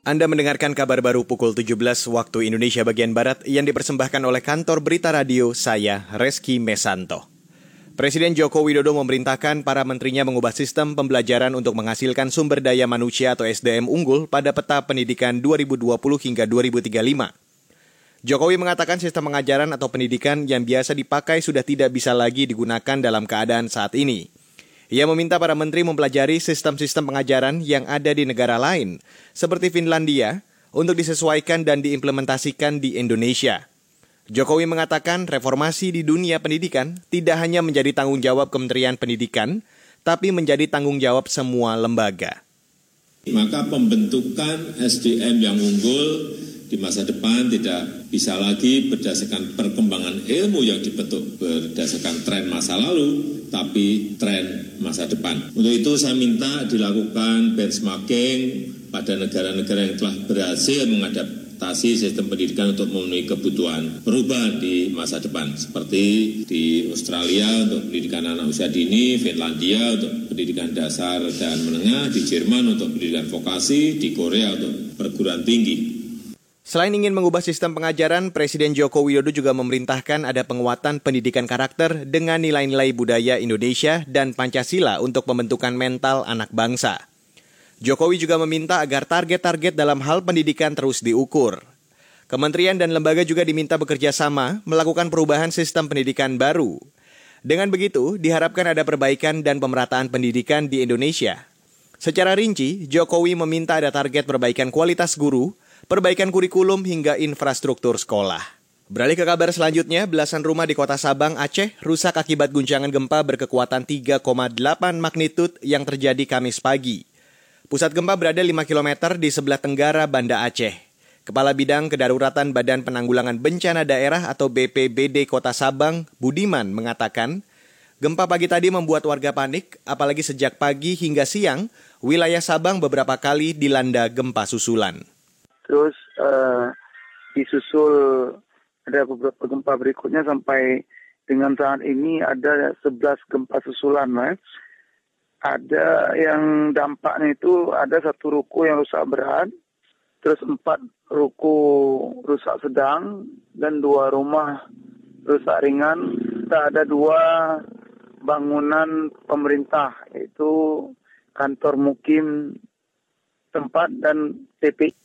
Anda mendengarkan kabar baru pukul 17 waktu Indonesia bagian Barat yang dipersembahkan oleh kantor berita radio saya, Reski Mesanto. Presiden Joko Widodo memerintahkan para menterinya mengubah sistem pembelajaran untuk menghasilkan sumber daya manusia atau SDM unggul pada peta pendidikan 2020 hingga 2035. Jokowi mengatakan sistem pengajaran atau pendidikan yang biasa dipakai sudah tidak bisa lagi digunakan dalam keadaan saat ini. Ia meminta para menteri mempelajari sistem-sistem pengajaran yang ada di negara lain, seperti Finlandia, untuk disesuaikan dan diimplementasikan di Indonesia. Jokowi mengatakan reformasi di dunia pendidikan tidak hanya menjadi tanggung jawab Kementerian Pendidikan, tapi menjadi tanggung jawab semua lembaga. Maka pembentukan SDM yang unggul di masa depan tidak bisa lagi berdasarkan perkembangan ilmu yang dibentuk berdasarkan tren masa lalu, tapi tren masa depan. Untuk itu saya minta dilakukan benchmarking pada negara-negara yang telah berhasil mengadaptasi sistem pendidikan untuk memenuhi kebutuhan perubahan di masa depan. Seperti di Australia untuk pendidikan anak usia dini, Finlandia untuk pendidikan dasar dan menengah, di Jerman untuk pendidikan vokasi, di Korea untuk perguruan tinggi. Selain ingin mengubah sistem pengajaran, Presiden Joko Widodo juga memerintahkan ada penguatan pendidikan karakter dengan nilai-nilai budaya Indonesia dan Pancasila untuk pembentukan mental anak bangsa. Jokowi juga meminta agar target-target dalam hal pendidikan terus diukur. Kementerian dan lembaga juga diminta bekerja sama melakukan perubahan sistem pendidikan baru. Dengan begitu, diharapkan ada perbaikan dan pemerataan pendidikan di Indonesia. Secara rinci, Jokowi meminta ada target perbaikan kualitas guru, perbaikan kurikulum hingga infrastruktur sekolah. Beralih ke kabar selanjutnya, belasan rumah di kota Sabang, Aceh, rusak akibat guncangan gempa berkekuatan 3,8 magnitud yang terjadi Kamis pagi. Pusat gempa berada 5 km di sebelah tenggara Banda Aceh. Kepala Bidang Kedaruratan Badan Penanggulangan Bencana Daerah atau BPBD Kota Sabang, Budiman, mengatakan, gempa pagi tadi membuat warga panik, apalagi sejak pagi hingga siang, wilayah Sabang beberapa kali dilanda gempa susulan. Terus uh, disusul ada beberapa gempa berikutnya sampai dengan saat ini ada 11 gempa susulan. Eh. Ada yang dampaknya itu ada satu ruko yang rusak berat, terus empat ruko rusak sedang, dan dua rumah rusak ringan. Kita ada dua bangunan pemerintah, yaitu kantor mukim tempat dan TPI.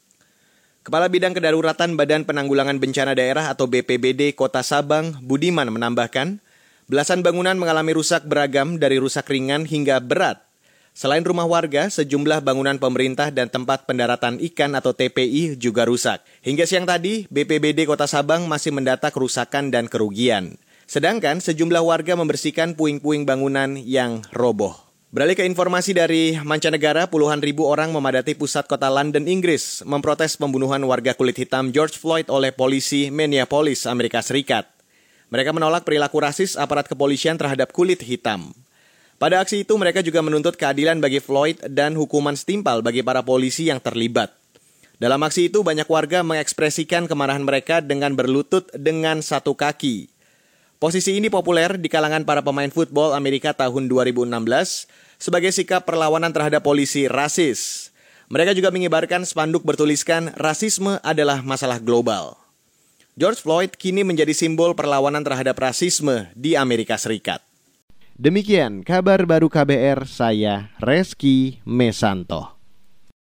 Kepala Bidang Kedaruratan Badan Penanggulangan Bencana Daerah atau BPBD Kota Sabang, Budiman menambahkan, belasan bangunan mengalami rusak beragam dari rusak ringan hingga berat. Selain rumah warga, sejumlah bangunan pemerintah dan tempat pendaratan ikan atau TPI juga rusak. Hingga siang tadi, BPBD Kota Sabang masih mendata kerusakan dan kerugian. Sedangkan sejumlah warga membersihkan puing-puing bangunan yang roboh. Beralih ke informasi dari mancanegara, puluhan ribu orang memadati pusat kota London, Inggris, memprotes pembunuhan warga kulit hitam George Floyd oleh polisi Minneapolis, Amerika Serikat. Mereka menolak perilaku rasis aparat kepolisian terhadap kulit hitam. Pada aksi itu, mereka juga menuntut keadilan bagi Floyd dan hukuman setimpal bagi para polisi yang terlibat. Dalam aksi itu, banyak warga mengekspresikan kemarahan mereka dengan berlutut dengan satu kaki. Posisi ini populer di kalangan para pemain football Amerika tahun 2016 sebagai sikap perlawanan terhadap polisi rasis. Mereka juga mengibarkan spanduk bertuliskan rasisme adalah masalah global. George Floyd kini menjadi simbol perlawanan terhadap rasisme di Amerika Serikat. Demikian kabar baru KBR saya Reski Mesanto.